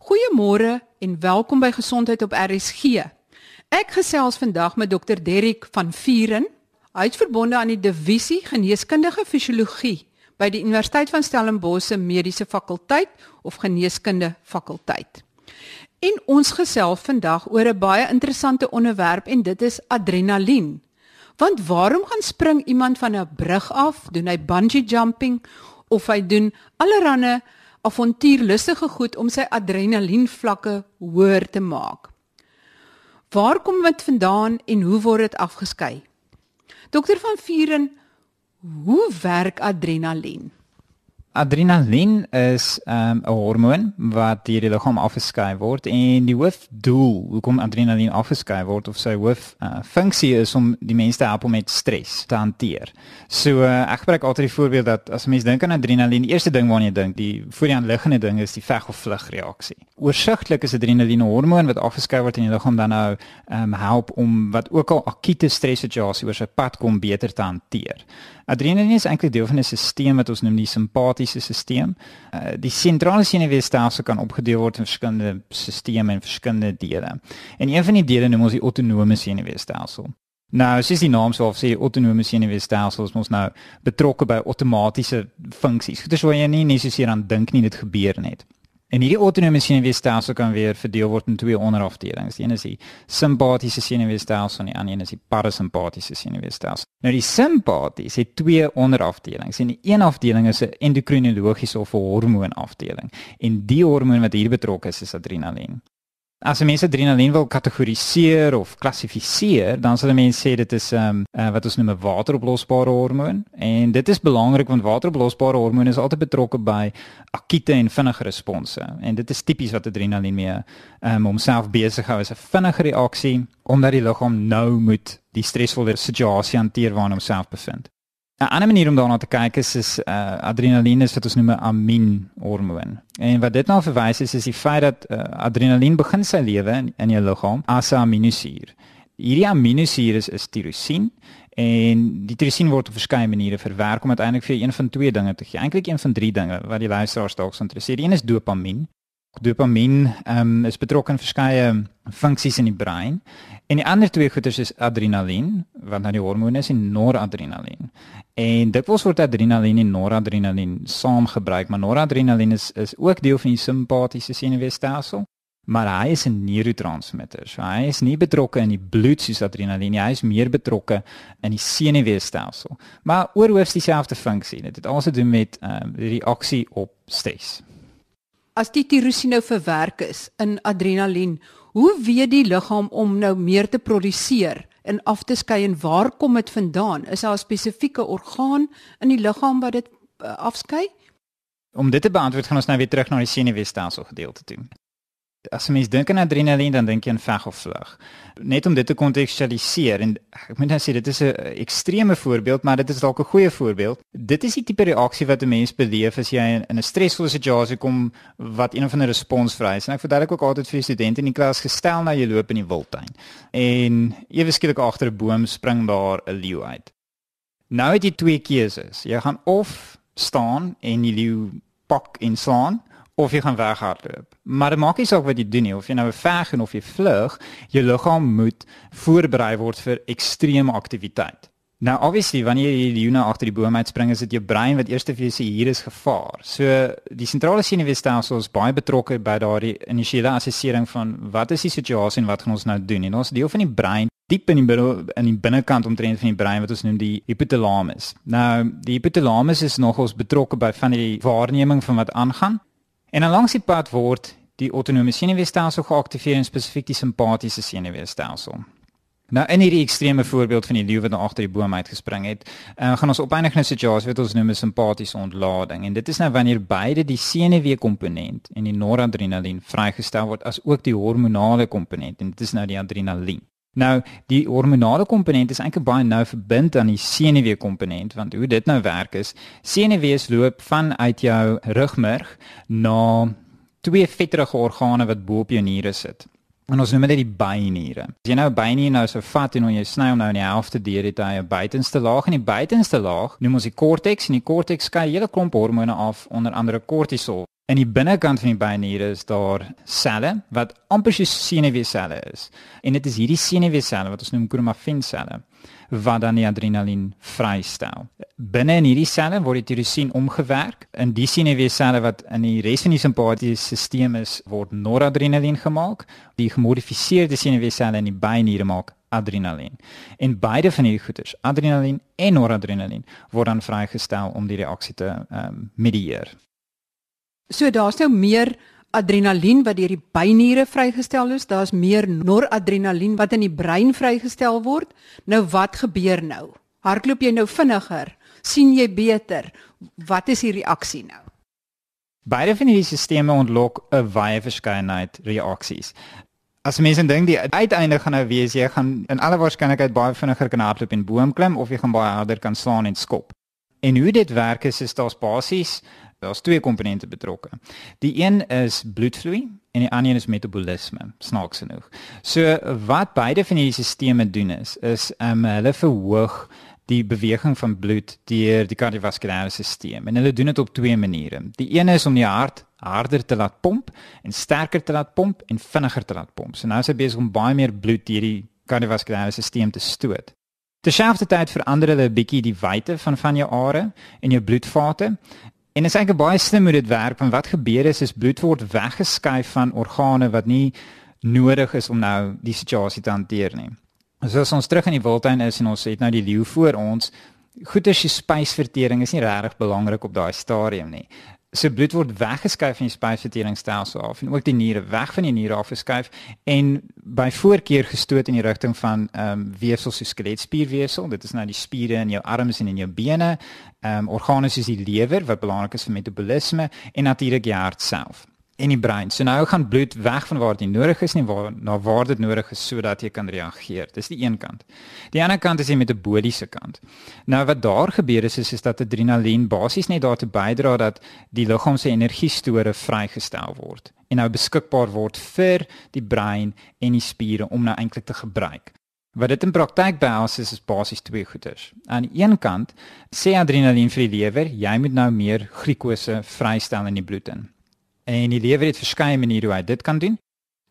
Goeiemôre en welkom by Gesondheid op RSG. Ek gesels vandag met Dr. Derrick van Vuren. Hy is verbonde aan die divisie Geneeskundige Fisiologie by die Universiteit van Stellenbosch se Mediese Fakulteit of Geneeskunde Fakulteit. En ons gesels vandag oor 'n baie interessante onderwerp en dit is adrenalien. Want waarom gaan spring iemand van 'n brug af, doen hy bungee jumping of hy doen allerlei avontuurlustige goed om sy adrenalien vlakke hoër te maak. Waar kom dit vandaan en hoe word dit afgeskei? Dokter van Vuren, hoe werk adrenalien? Adrenalien is um, 'n hormoon wat deur die liggaam afgeskei word en die hoofdoel hoekom adrenalien afgeskei word of sy hoof uh, funksie is om die mens te help om met stres te hanteer. So uh, ek gebruik altyd die voorbeeld dat as mens dink aan adrenalien, die eerste ding waarna jy dink, die voor die aanliggende ding is die veg of vlug reaksie. Oorsigtelik is adrenalien 'n hormoon wat afgeskei word in die liggaam dan nou um, help om wat ook al akute stressituasie oor sy pad kom beter te hanteer. Adrenalien is eintlik deel van 'n stelsel wat ons noem die simpatiese stelsel. Uh, die sentrale senuweestelsel kan opgedeel word in verskillende stelsels en verskillende dele. En een van die dele noem ons die autonome senuweestelsel. Nou, soos die naam sou sê, autonome senuweestelsel is ons nou betrokke by outomatiese funksies. Dit is waar jy nie net aan dink nie, dit gebeur net. En hierdie autonome senuweestelsel kan weer verdeel word in twee onderafdelings. Die een is die simpatiese senuweestelsel en die ander een is die parasimpatiese senuweestelsel. Nou die simpaties het twee onderafdelings. En die een afdeling is 'n endokrinologiese of 'n hormoonafdeling. En die hormoon wat hier betrokke is, is adrenalien. As mense adrenalien wil kategoriseer of klassifiseer, dan sal mense sê dit is ehm um, uh, wat ons noem 'n wateroplosbare hormoon en dit is belangrik want wateroplosbare hormoon is altyd betrokke by akute en vinnige response en dit is tipies wat adrenalien mee ehm um, homself besig hou as 'n vinnige reaksie omdat die liggaam nou moet die stresvolle situasie hanteer waarin homself bevind. 'n ander manier om daarna te kyk is is uh, adrenalien is wat ons noem 'n aminhormoon. En wat dit nou verwys is is die feit dat uh, adrenalien begin sy lewe in, in jou liggaam as 'n aminosuur. Hierdie aminosuur is, is tirosien en die tirosien word op verskeie maniere verwerk om uiteindelik vir een van twee dinge te gee. Eintlik een van drie dinge wat die luisteraars dalk sou interesseer. Een is dopamien. Dopamien um, is betrokke in verskeie funksies in die brein en die ander twee goeters is adrenalien wat nou die hormoon is en noradrenalien. En dit word adrenalien en noradrenalien saam gebruik, maar noradrenalien is is ook deel van die simpatiese senuweestelsel, maar hy is 'n neurotransmitter. So hy is nie betrokke in die bloed soos adrenalien nie, hy is meer betrokke in die senuweestelsel. Maar oorhoofs dieselfde funksie. Dit het alles te doen met ehm um, reaksie op stres. As die tirosine nou verwerk is in adrenalien, hoe weet die liggaam om nou meer te produseer? en af te skei en waar kom dit vandaan? Is daar 'n spesifieke orgaan in die liggaam wat dit uh, afskei? Om dit te beantwoord, gaan ons nou weer terug na die senuweestelsel gedeelte toe. As jy mens dink aan adrenalien, dan dink jy aan veg of vlug. Net om dit te kontekstualiseer en ek moet nou sê dit is 'n ekstreme voorbeeld, maar dit is dalk 'n goeie voorbeeld. Dit is die tipe reaksie wat 'n mens beleef as jy in 'n stresvolle situasie kom wat een of ander respons vereis. En ek verduidelik ook altyd vir die studente in die klas gestel nou jy loop in die wildtuin en ewe skielik agter 'n boom spring daar 'n leeu uit. Nou het jy twee keuses. Jy gaan of staan en die leeu pak en slaan of jy gaan weghardloop. Maar dit maak nie saak wat jy doen nie, of jy nou veg of jy vlug, jou liggaam moet voorberei word vir ekstreme aktiwiteit. Nou obviously wanneer jy die leeu agter die boom uitspring, is dit jou brein wat eers vir jou sê hier is gevaar. So die sentrale senuweestelsel is baie betrokke by daardie initiële assessering van wat is die situasie en wat gaan ons nou doen? En ons deel van die brein diep in die middel in die binnekant omtrent van die brein wat ons noem die hypothalamus. Nou die hypothalamus is nogals betrokke by van die waarneming van wat aangaan En langs die pad word die autonome senuweestelsel geaktiveer en spesifiek die simpatiese senuweestelsel. Nou in hierdie ekstreme voorbeeld van die leeu wat nou agter die boom uitgespring het, uh, gaan ons opeindig 'n situasie wat ons noem 'n simpatiese ontlading en dit is nou wanneer beide die senuweekomponent en die noradrenalien vrygestel word as ook die hormonale komponent en dit is nou die adrenalien. Nou, die hormonale komponent is eintlik baie nou verbind aan die senuwee komponent want hoe dit nou werk is, senuwees loop van uit jou rugmerg na twee vetterige organe wat bo op jou niere sit. En ons noem dit die byniere. As jy nou bynier nou so vat en jy sny hom nou in die helfte deur het hy 'n buitenste laag en die buitenste laag noem ons die korteks en die korteks skei 'n hele klomp hormone af onder andere kortisol In die binnekant van die byniere is daar selle wat amper soos senuweeselle is. En dit is hierdie senuweeselle wat ons noem chromaffin-selle wat dan die adrenalien vrystel. Binne in hierdie selle word die tirosien omgewerk in die senuweeselle wat in die res van die simpatiese stelsel is word noradrenalien gemaak. Die gemodifiseerde senuweeselle in die byniere maak adrenalien. En beide van hierdie goeters, adrenalien en noradrenalien, word dan vrygestel om die reaksie te um, medieer. So daar's nou meer adrenalien wat deur die byniere vrygestel is, daar's meer noradrenalien wat in die brein vrygestel word. Nou wat gebeur nou? Hardloop jy nou vinniger? sien jy beter? Wat is die reaksie nou? Beide van hierdie stelsels ontlok 'n wye verskeidenheid reaksies. As mense dink die uiteinde gaan nou wees jy gaan in alle waarskynlikheid baie vinniger kan hardloop en boom klim of jy gaan baie harder kan slaan en skop. En hoe dit werk is is daar's basies daar's twee komponente betrokke. Die een is bloedvloei en die ander een is metabolisme, snaaks genoeg. So wat beide van hierdie stelsels doen is is um, hulle verhoog die beweging van bloed deur die kardiovaskulêre stelsel. En hulle doen dit op twee maniere. Die een is om die hart harder te laat pomp en sterker te laat pomp en vinniger te laat pomp. So nou is hy besig om baie meer bloed deur die kardiovaskulêre stelsel te stoot. Terselfdertyd verander hulle 'n bietjie die wyte van van jou are en jou bloedvate En dit is eintlik baie slim hoe dit werk want wat gebeur is is bloed word weggeskuif van organe wat nie nodig is om nou die situasie te hanteer nie. So as ons terug in die wildtuin is en ons het nou die leeu voor ons, goeie spysvertering is nie regtig belangrik op daai stadium nie se so bloed word weggeskuif van die spysverteringsstelsel af en ook die niere weg van die niere af geskuif en by voorkeur gestoot in die rigting van ehm um, weefsel so skeletspierweefsel. Dit is nou die spiere in jou arms en in jou bene. Ehm um, organe soos die lewer wat belangrik is vir metabolisme en natuurlik die hart self in die brein. So nou gaan bloed weg van waar dit nodig is nie waar na waar dit nodig is sodat jy kan reageer. Dis die een kant. Die ander kant is die metaboliese kant. Nou wat daar gebeur is is, is dat adrenalien basies net daartoe bydra dat die liggaam se energiestore vrygestel word en nou beskikbaar word vir die brein en die spiere om nou eintlik te gebruik. Wat dit in praktyk behels is, is basies twee goeders. Aan die een kant sê adrenalien vir die lewer, jy moet nou meer glikose vrystel in die bloed in. En die lewer het verskeie maniere hoe hy dit kan doen.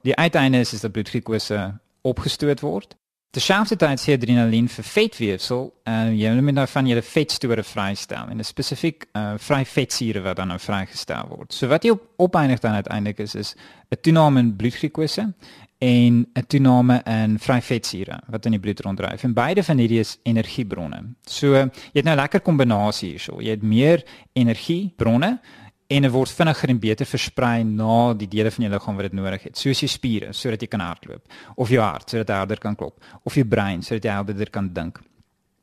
Die uiteinde is, is dat bloedglukose opgestoot word. Terselfdertyd sê adrenalien vir vetweefsel, uh, jy moet nou van julle vetstore vrystel en spesifiek uh, vry vetsure wat dan nou vrygestel word. So wat jy op opeindig dan uiteindelik is is 'n toename in bloedglukose en 'n toename in vry vetsure wat in die bloed ronddryf. En beide van hierdie is energiebronne. So jy het nou 'n lekker kombinasie hierso. Jy het meer energiebronne en dit word vinniger en beter versprei na die dele van jou liggaam wat dit nodig het, soos jou spiere sodat jy kan hardloop, of jou hart sodat hy harder kan klop, of jou brein sodat jy helderder kan dink.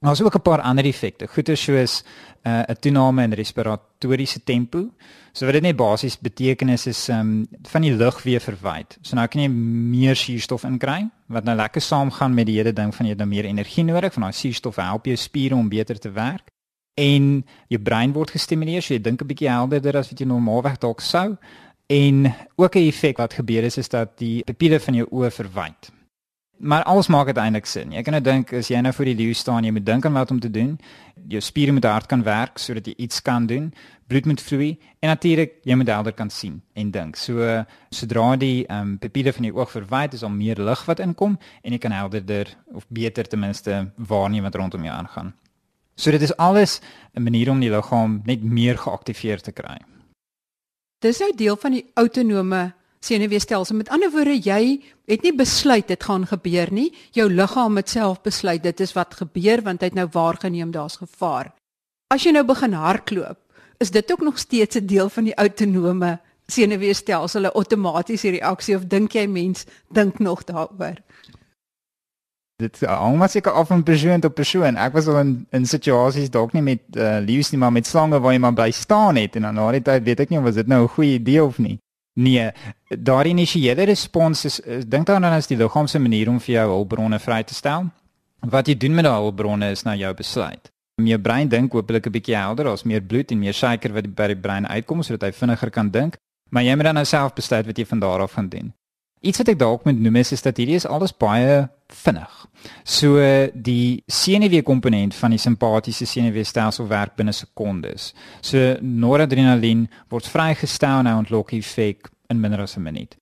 Daar's ook 'n paar ander effekte, goeie soos uh, 'n uh, toename in respiratoriese tempo. So wat dit net basies beteken is is um, van die lug weer verwyd. So nou kan jy meer suurstof inkry wat nou lekker saamgaan met die hele ding van jy het nou meer energie nodig, van daai suurstof help jou spiere om beter te werk en jou brein word gestimuleer, so jy dink 'n bietjie helderder as wat jy normaalweg dalk sou. En ook 'n effek wat gebeur is is dat die pupille van jou oë verwyd. Maar alles maak uiteindelik sin. Jy kan nou dink as jy nou voor die leeu staan, jy moet dink aan wat om te doen. Jou spiere moet hard kan werk sodat jy iets kan doen. Bloed moet vloei en natuurlik jy moet helder kan sien en dink. So sodra die ehm um, pupille van jou oog verwyd is, al meer lig wat inkom en jy kan helderder of beter ten minste waarneem wat rondom jou aangaan. So dit is alles 'n manier om die liggaam net meer geaktiveer te kry. Dis nou deel van die autonome senuweestelsel. Met ander woorde, jy het nie besluit dit gaan gebeur nie. Jou liggaam het self besluit dit is wat gebeur want hy het nou waargeneem daar's gevaar. As jy nou begin hardloop, is dit ook nog steeds 'n deel van die autonome senuweestelsel, 'n outomatiese reaksie of dink jy mens dink nog daaroor? Dit hang maar seker af van persoon tot persoon. Ek was al in in situasies dalk nie met uh, leeu's nie, maar met slange waar jy maar bly staan het en dan na die tyd weet ek nie of dit nou 'n goeie idee of nie. Nee, daardie initiële respons is, is dink dan aan as die liggaam se manier om vir jou hulpbronne vry te stel. Wat jy doen met daai hulpbronne is nou jou besluit. Jou brein dink hopelik 'n bietjie helder, as meer bloed en meer suiker wat by die brein uitkom sodat hy vinniger kan dink, maar jy moet dan nou self besluit wat jy van daar af gaan doen. Iets wat ek dalk moet noem is, is dat hierdie is alles baie vinnig. So die senuweekomponent van die simpatiese senuweestelsel werk binne sekondes. So noradrenalien word vrygestel en hy ontlok effek in minder as 'n minuut.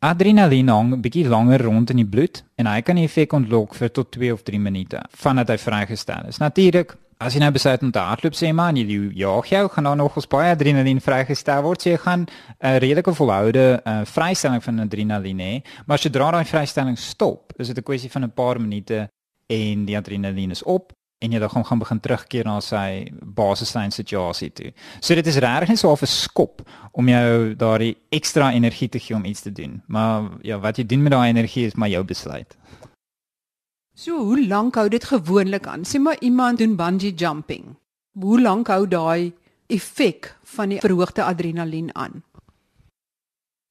Adrenalien hang 'n bietjie langer rond in die bloed en hy kan die effek ontlok vir tot 2 of 3 minute vandat hy vrygestel is. Natuurlik As jy nou besluit om te hardloop sê maar jy jaag jou gaan dan nog ons baie adrenalien vrygestel word. So jy gaan 'n uh, redelike volhoude uh, vrystelling van adrenalien hê, maar as jy dra daai vrystelling stop, is dit 'n kwessie van 'n paar minute en die adrenalien is op en jy dan gaan gaan begin terugkeer na sy basiese situasie toe. So dit is regtig net so 'n skop om jou daardie ekstra energie te gee om iets te doen. Maar ja, wat jy doen met daai energie is maar jou besluit. So, hoe lank hou dit gewoonlik aan? Sê maar iemand doen bungee jumping. Hoe lank hou daai effek van die verhoogde adrenalien aan?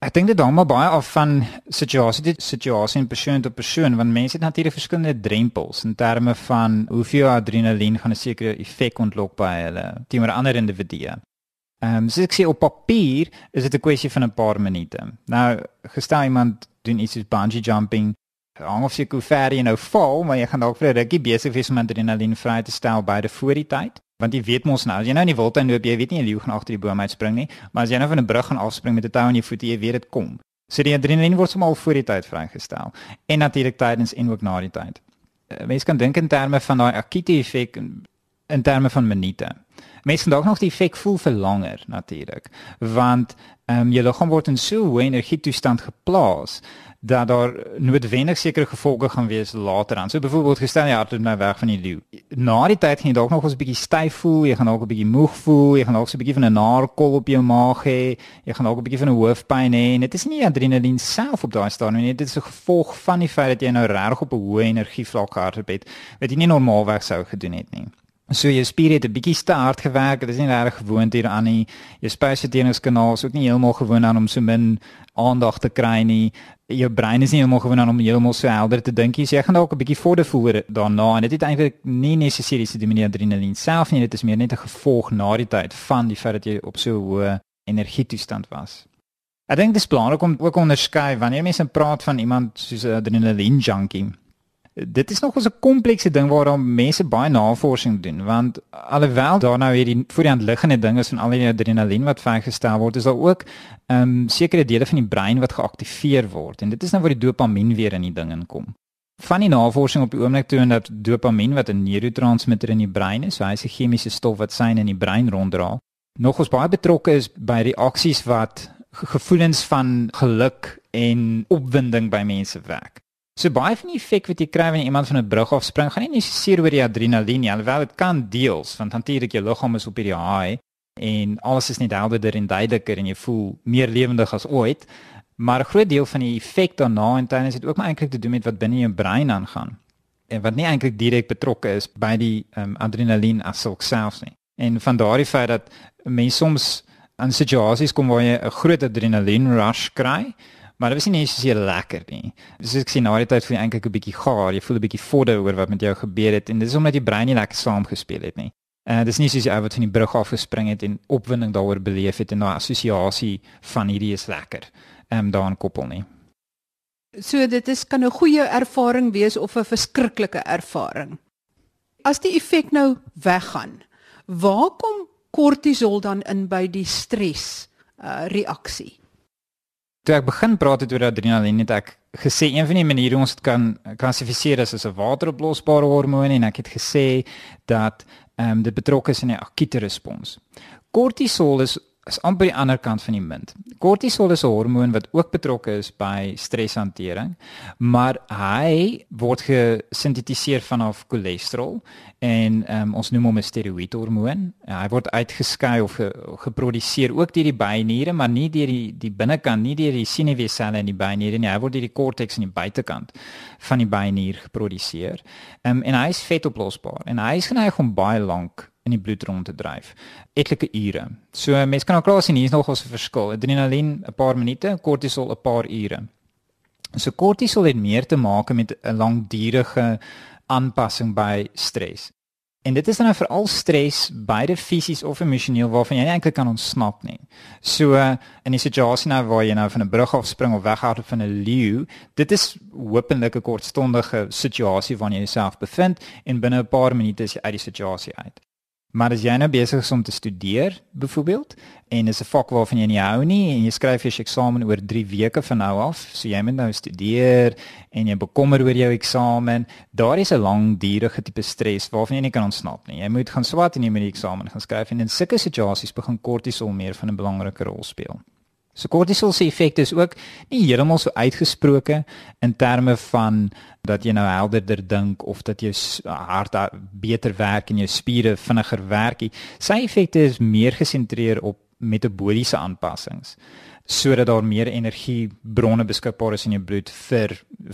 Ek dink dit hang maar baie af van situasie tot situasie en persoon tot persoon want mense het natuurlik verskillende drempels in terme van hoeveel adrenalien gaan 'n sekere effek ontlok by hulle teenoor ander individue. Ehm um, so ek sê op papier is dit 'n kwessie van 'n paar minute. Nou gestel iemand doen iets soos bungee jumping hang of seker hoe ver jy nou val, maar jy gaan dalk vir 'n rukkie besig wees om adrenalien vry te stel by die voor die tyd. Want jy weet mos nou, as jy nou in die wildtuin loop, jy weet nie jy gaan agter die boom uitspring nie, maar as jy nou van 'n brug gaan afspring met 'n tou aan jou voete, jy weet dit kom. So die adrenalien word sommer al voor die tyd vrygestel en natuurlik tydens en ook na die tyd. Eh, Mense kan dink in terme van daai akute effek in terme van minute. Mense kan dalk nog die effek voel vir langer natuurlik, want ehm um, jou liggaam word in so 'n hoë energietoestand geplaas dat daar noodwendig sekere gevolge gaan wees later aan. So byvoorbeeld gestel jy hardloop nou weg van die leeu. Na die tyd gaan jy dalk nog 'n bietjie styf voel, jy gaan dalk 'n bietjie moeg voel, jy gaan dalk 'n bietjie van 'n naarkol op jou maag hê, jy gaan dalk 'n bietjie van 'n hoofpyn hê en dit is nie adrenalien self op daai stadium nie, dit is 'n gevolg van die feit dat jy nou reg op 'n hoë energie vlak gehardloop het wat jy nie normaalweg sou gedoen het nie. So jou spiere het 'n bietjie te hard gewerk. Dit is nie regtig gewoond hier aan nie. Jou spysverteringskanaal is ook nie heeltemal gewoond aan om so min aandag te kry nie. Jou brein is nie heeltemal gewoond aan om heeltemal so helder te dink nie. So jy gaan dalk 'n bietjie vorder voel daarna en dit het eintlik nie nesesieries te doen met adrenalien self nie. Dit is meer net 'n gevolg na die tyd van die feit dat jy op so 'n hoë energietoestand was. Ek dink dit is belangrik om ook onderskei wanneer mense praat van iemand soos 'n adrenalien junkie dit is nog 'n komplekse ding waaraan mense baie navorsing doen want alhoewel daar nou hierdie voor die hand liggende dinge is van al die adrenalien wat vrygestel word is daar ook ehm um, sekere dele van die brein wat geaktiveer word en dit is nou waar die dopamien weer in die ding inkom. Van die navorsing op die oomblik toon dat dopamien wat 'n neurotransmitter in die brein is, so hy is 'n chemiese stof wat syn in die brein ronddra, nog ons baie betrokke is by reaksies wat gevoelens van geluk en opwinding by mense wek. So baie van die effek wat jy kry wanneer iemand van 'n brug af spring, gaan nie net oor die adrenalien nie, alhoewel dit kan deels, want natuurlik jou liggaam is op hierdie high en alles is net helderder en duideliker en jy voel meer lewendig as ooit. Maar 'n groot deel van die effek daarna en tydens het ook maar eintlik te doen met wat binne jou brein aangaan en wat nie eintlik direk betrokke is by die um, adrenalien as selfs nie. En van daardie feit dat mense soms in situasies kom waar jy 'n groot adrenalien rush kry, Maar dit was nie so lekker nie. Dus ek sien na die tyd voel jy eintlik 'n bietjie gaar, jy voel 'n bietjie vorder oor wat met jou gebeur het en dis omdat die brein nie lekker saam gespeel het nie. En uh, dis nie soos jy wat van die brug af gespring het en opwinding daaroor beleef het en daai assosiasie van hierdie is lekker. Ehm um, daaraan koppel nie. So dit is kan 'n goeie ervaring wees of 'n verskriklike ervaring. As die effek nou weggaan, waar kom kortisol dan in by die stres uh, reaksie? Toe ek begin praat het oor adrenalien het ek gesê een van die maniere ons dit kan klassifiseer is as 'n wateroplosbare hormoon en ek het gesê dat ehm um, dit betrokke is in 'n akute respons. Kortisol is is amper die ander kant van die munt. Kortisol is 'n hormoon wat ook betrokke is by streshantering, maar hy word gesintetiseer vanaf cholesterol en um, ons noem hom 'n steroïdhormoon. Hy word uitgeskei of ge, geproduseer ook deur die byniere, maar nie deur die die binnekant, nie deur die senuweeselle in die byniere nie. Hy word deur die korteks in die buitekant van die bynier geproduseer. Um, en hy is vetoplosbaar en hy is geneig om baie lank in die bloed rond te dryf. Etlike ure. So mense kan ook klaar sien hier is nog 'n verskil. Adrenalien 'n paar minute, kortisol 'n paar ure. So kortisol het meer te maak met 'n langdurige aanpassing by stres. En dit is dan nou veral stres, beide fisies of emosioneel waarvan jy nie eintlik kan ontsnap nie. So in 'n situasie nou waar jy nou van 'n brug af spring of weghardloop van 'n leeu, dit is hopelik 'n kortstondige situasie waarin jy jouself bevind en binne 'n paar minute is jy uit die situasie uit. Maar as jy nou besig is om te studeer, byvoorbeeld, en is 'n vak waarvan jy nie hou nie en jy skryf jou eksamen oor 3 weke van nou af, so jy moet nou studeer en jy bekommer oor jou eksamen, daar is 'n langdurige tipe stres waarvan jy nie kan ontsnap nie. Jy moet gaan swat en jy moet die eksamen gaan skryf en in sulke situasies begin kortisol meer van 'n belangrike rol speel. So kortisol se effek is ook nie heeltemal so uitgesproke in terme van dat jy nou helderder dink of dat jou hart beter werk en jou spiere vinniger werk. Sy effekte is meer gesentreer op metabooliese aanpassings sodat daar meer energiebronne beskikbaar is in jou bloed vir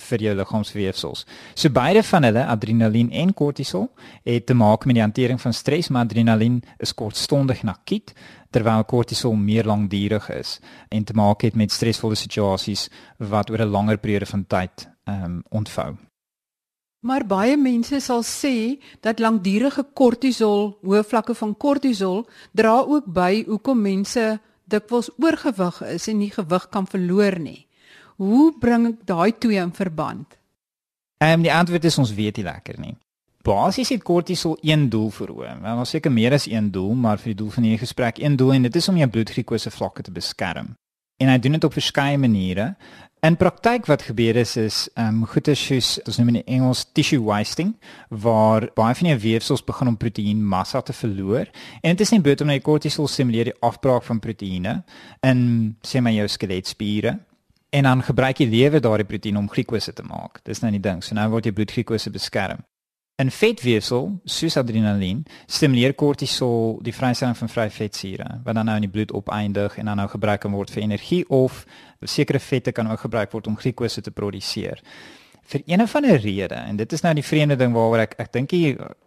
vir jou liggaamsweefsels. So beide van hulle, adrenalien en kortisol, het te maak met die hantering van stres, maar adrenalien is kortstondig en akut terwyl kortisol meer langdurig is en te maak het met stresvolle situasies wat oor 'n langer periode van tyd ehm um, ontvou. Maar baie mense sal sê dat langdurige kortisol, hoë vlakke van kortisol dra ook by hoekom mense dikwels oorgewig is en nie gewig kan verloor nie. Hoe bring ek daai twee in verband? Ehm um, die antwoord is ons weet nie lekker nie. Basies het kortisol een doel vir oë. Wel, ons seker meer as een doel, maar vir die doel van hierdie gesprek een doel en dit is om jou bloedglukose vlakke te beskerm. En hy doen dit op verskeie maniere. In praktyk wat gebeur is is ehm um, goeie soos ons noem in Engels tissue wasting waar baie van jou weefsels begin om proteïenmassa te verloor en dit is nie bloot omdat jy kortisol stimuleer die afbraak van proteïene in sê maar jou skeletspiere en dan gebruik jy lewe daardie proteïen om glikose te maak. Dis nou die ding. So nou word jou bloedglikose beskerm. In vetweefsel, soos adrenalien, stimuleer kortisol die vrystelling van vrye vetsure wat dan nou in die bloed opeindig en dan nou gebruik kan word vir energie of sekere vette kan ook gebruik word om glikose te produseer. Vir een of ander rede en dit is nou die vreemde ding waaroor ek ek dink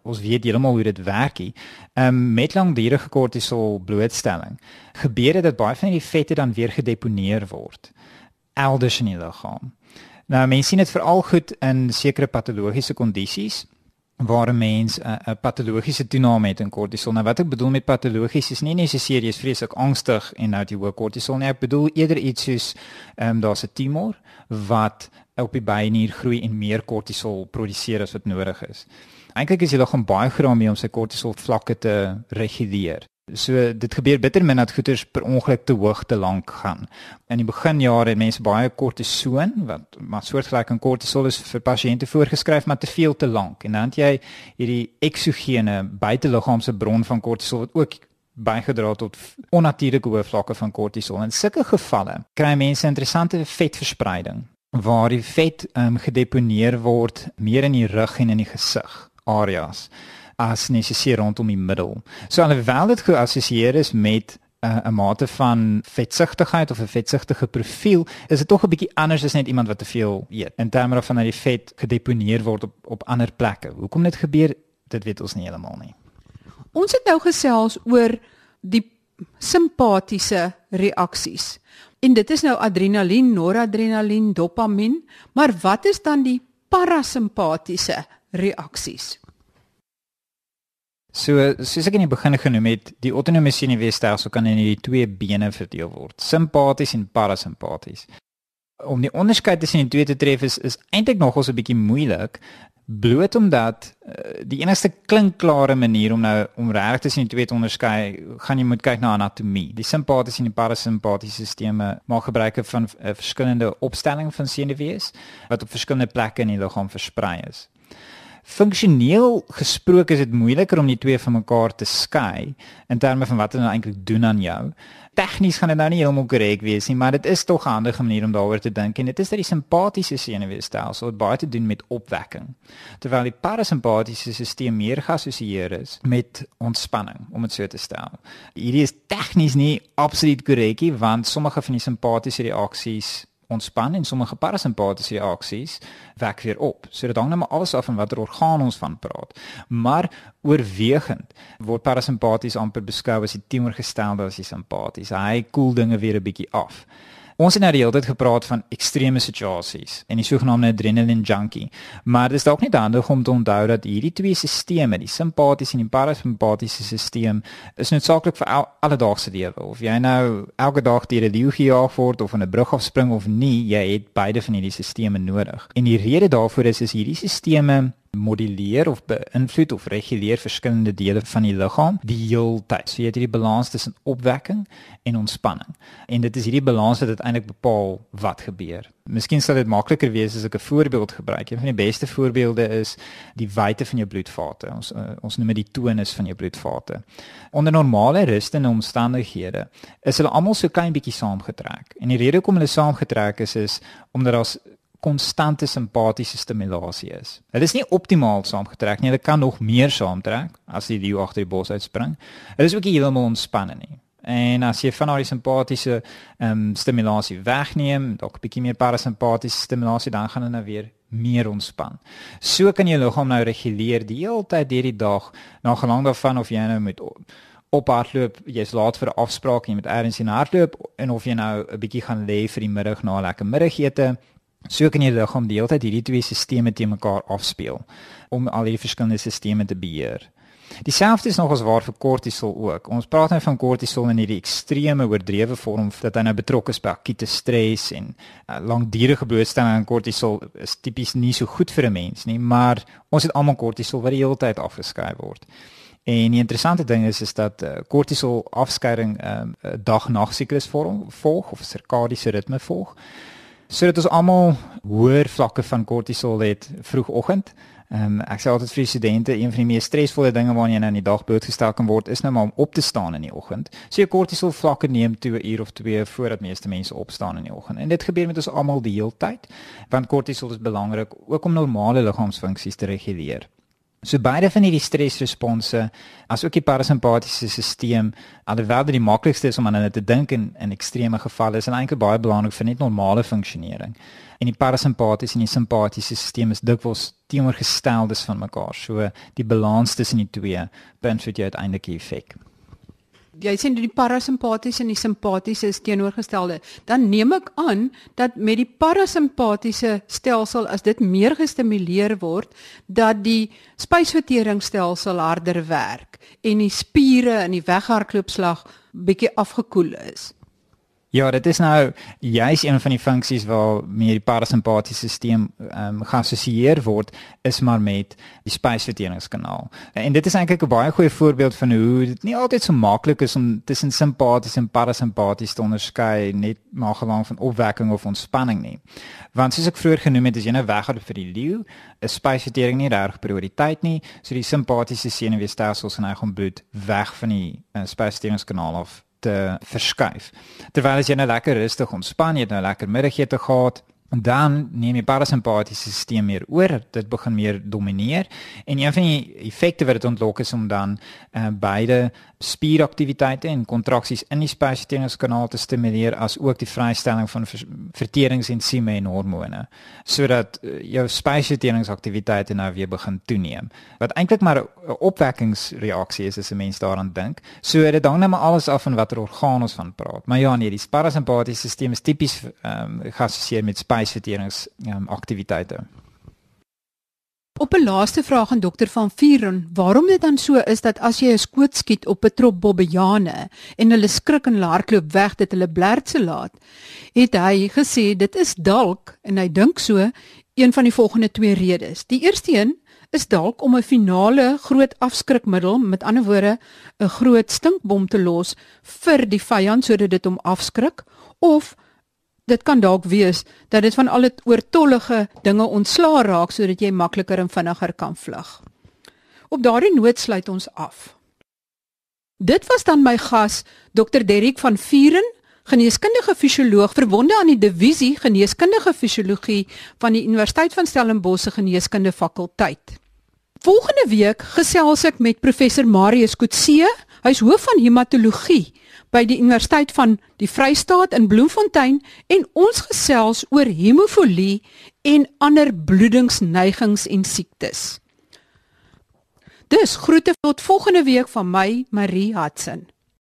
ons weet heeltemal hoe dit werk hier. Ehm um, met langdurige kortisol blootstelling gebeur dit dat baie van die vette dan weer gedeponeer word elders in die liggaam. Nou mense sien dit veral goed in sekere patologiese kondisies waar 'n mens 'n uh, patologiese toename het in kortisol. Nou wat ek bedoel met patologies is nie net jy is vreeslik angstig en nou jy hoë kortisol nie. Ek bedoel eerder iets soos ehm um, daar's 'n tumor wat op die bynier groei en meer kortisol produseer as wat nodig is. Eintlik is jy nog baie graag mee om sy kortisol vlakke te reguleer. So dit gebeur bitter min dat goeters per ongeluk te hoog te lank gaan. In die beginjare het mense baie kortison wat maar soortgelyk aan kortisol is vir pasiënte voorgeskryf maar te veel te lank. En dan het jy hierdie eksogene buiteliggaamse bron van kortisol wat ook bygedra tot onnatuurlike hoë vlakke van kortisol. In sulke gevalle kry mense interessante vetverspreiding waar die vet um, gedeponeer word meer in die rug en in die gesig areas as necessair rondom die middel. So alhoewel dit geassosieer is met uh, 'n uh, mate van vetsigtigheid of 'n vetsigtige profiel, is dit tog 'n bietjie anders as net iemand wat te veel eet. In terme van dat die vet gedeponeer word op op ander plekke. Hoekom dit gebeur, dit weet ons nie heeltemal nie. Ons het nou gesels oor die simpatiese reaksies. En dit is nou adrenalien, noradrenalien, dopamien, maar wat is dan die parasimpatiese reaksies? So soos ek in die begin genoem het, die autonome senuweestelsel kan in hierdie twee bene verdeel word: simpaties en parasimpaties. Om die onderskeid tussen die twee te tref is is eintlik nogal so 'n bietjie moeilik, bloot omdat uh, die enigste klinkklare manier om nou om reg die twee te onderskei, gaan jy moet kyk na anatomie. Die simpatiese en die parasimpatiese stelsels maak gebruik van uh, verskillende opstelling van senuwees wat op verskillende plekke in die liggaam versprei is. Funksioneel gesproke is dit moeiliker om die twee van mekaar te skei in terme van wat hulle nou eintlik doen aan jou. Tegnies gaan dit nou nie heeltemal korrek wees nie, maar dit is tog 'n handige manier om daaroor te dink en dit is dat die simpatiese senuweestelsel baie te doen met opwekking, terwyl die parasimpatiese stelsel meer geassosieer is met ontspanning, om dit so te stel. Hierdie is tegnies nie absoluut korrek nie, want sommige van die simpatiese reaksies ontspan en sommige parasimpatiese reaksies wek weer op. So dit hang net maar alles af van watter orgaan ons van praat. Maar oorwegend word parasimpaties amper beskou as die teenoorgestelde as die simpaties. Hy koel dinge weer 'n bietjie af. Ons het nou die hele tyd gepraat van ekstreme situasies en die sogenaamde adrenaline junkie, maar dit is dalk net handig om te onthou dat hierdie twee stelsels, die simpatiese en die parasimpatiese stelsel, is noodsaaklik vir al, alledaagse lewe. Of jy nou elke dag deur 'n leeu gejaag word of in 'n brug afspring of nie, jy het beide van hierdie stelsels nodig. En die rede daarvoor is is hierdie stelsels moduleer of beïnvloed of reguleer verskillende dele van die liggaam die heeltyd. So jy het hierdie balans tussen opwekking en ontspanning. En dit is hierdie balans wat uiteindelik bepaal wat gebeur. Miskien sal dit makliker wees as ek 'n voorbeeld gebruik. Een van die beste voorbeelde is die wyte van jou bloedvate. Ons uh, ons noem dit die tonus van jou bloedvate. Onder normale rustende omstandighede is hulle almal so klein bietjie saamgetrek. En die rede hoekom hulle saamgetrek is is omdat daar's konstante simpatiese stimulasie is. Hulle is nie optimaal saamgetrek nie. Hulle kan nog meer saamtrek as die leeu agter die bos uitspring. Hulle is ook nie heeltemal ontspanne nie. En as jy van daardie simpatiese ehm um, stimulasie wegneem, dalk 'n bietjie meer parasimpatiese stimulasie, dan gaan hulle nou weer meer ontspan. So kan jou liggaam nou reguleer die hele tyd deur die dag, na gelang daarvan of jy nou met op hardloop, jy's laat vir 'n afspraak en jy moet eers in hardloop en of jy nou 'n bietjie gaan lê vir die middag na 'n lekker middagete So kan jy liggaam die hele tyd hierdie twee stelsels te mekaar afspeel om al die verskillende stelsels te beheer. Dieselfde is nogals waar vir kortisol ook. Ons praat nou van kortisol in hierdie ekstreme oordrewe vorm dat hy nou betrokke is by akute stres en uh, langdurige blootstelling aan kortisol is tipies nie so goed vir 'n mens nie, maar ons het almal kortisol wat die hele tyd afgeskei word. En die interessante ding is is dat uh, kortisol afskeiding 'n um, dag-nag siklus vorm volg of sirkadiese ritme volg sodat ons almal hoër vlakke van kortisol het vroegoggend. Ehm um, ek sê altyd vir studente een van die mees stresvolle dinge waaraan jy nou in die dag blootgestel kan word is nou maar om op te staan in die oggend. So jou kortisol vlakke neem toe 'n uur of twee voordat meeste mense opstaan in die oggend. En dit gebeur met ons almal die hele tyd want kortisol is belangrik ook om normale liggaamsfunksies te reguleer. So beide van hierdie stresresponse, asook die parasimpatiese stelsel, alhoewel dit die maklikste is om aan dit te dink in in ekstreme gevalle, is eintlik baie belangrik vir net normale funksionering. En die parasimpatiese en die simpatiese stelsel is dikwels teenoorgesteldes van mekaar. So die balans tussen die twee beïnvloed jou uiteindelik die effek jy sê die parasimpatiese en die simpatiese is teenoorgestelde, dan neem ek aan dat met die parasimpatiese stelsel as dit meer gestimuleer word, dat die spysverteringsstelsel harder werk en die spiere in die weghardloopslag bietjie afgekoel is. Ja, dit is nou juis een van die funksies waar meer die parasimpatiese stelsel ehm um, geassosieer word is maar met die spysverteringskanaal. En dit is eintlik 'n baie goeie voorbeeld van hoe dit nie altyd so maklik is om tussen simpaties en parasimpaties te onderskei net na gelang van opwekking of ontspanning nie. Want soos ek vroeër genoem het, as jy nou weggaan vir die leeu, is spysvertering nie reg prioriteit nie, so die simpatiese senuweestelsels neig om bloed weg van die uh, spysverteringskanaal af te verskuif. Terwyl as jy nou lekker rustig ontspan, jy het nou lekker middagete gehad, en dan neem die parasimpatiese stelsel meer oor, dit begin meer domineer. En een van die effekte wat dit ontlok is om dan uh, beide spieraktiwiteite en kontraksies in die spysverteringskanaal te stimuleer as ook die vrystelling van verteringsensieme en hormone sodat uh, jou spysverteringsaktiwiteite nou weer begin toeneem. Wat eintlik maar 'n opwekkingsreaksie is as 'n mens daaraan dink. So dit hang net maar alles af van watter orgaan ons van praat. Maar ja nee die parasimpatiese stelsel is tipies um, geassosieer met spysverterings um, aktiwiteite Op 'n laaste vraag aan dokter van Vuren, waarom dit dan so is dat as jy 'n skoot skiet op 'n trop bobbejane en hulle skrik en hardloop weg dit hulle blertse laat, het hy gesê dit is dalk en hy dink so een van die volgende twee redes. Die eerste een is dalk om 'n finale groot afskrikmiddel, met ander woorde 'n groot stinkbom te los vir die vyand sodat dit hom afskrik of dit kan dalk wees dat dit van al die oortollige dinge ontslaa raak sodat jy makliker en vinniger kan vlug. Op daardie noot sluit ons af. Dit was dan my gas Dr Derrick van Vuren, geneeskundige fisioloog verbonde aan die divisie geneeskundige fisiologie van die Universiteit van Stellenbosch se geneeskunde fakulteit. Volgende week gesels ek met professor Marius Kutse, hy's hoof van hematologie by die Universiteit van die Vrystaat in Bloemfontein en ons gesels oor hemofilie en ander bloedingsneigings en siektes. Dis groete tot volgende week van my Marie Hudson.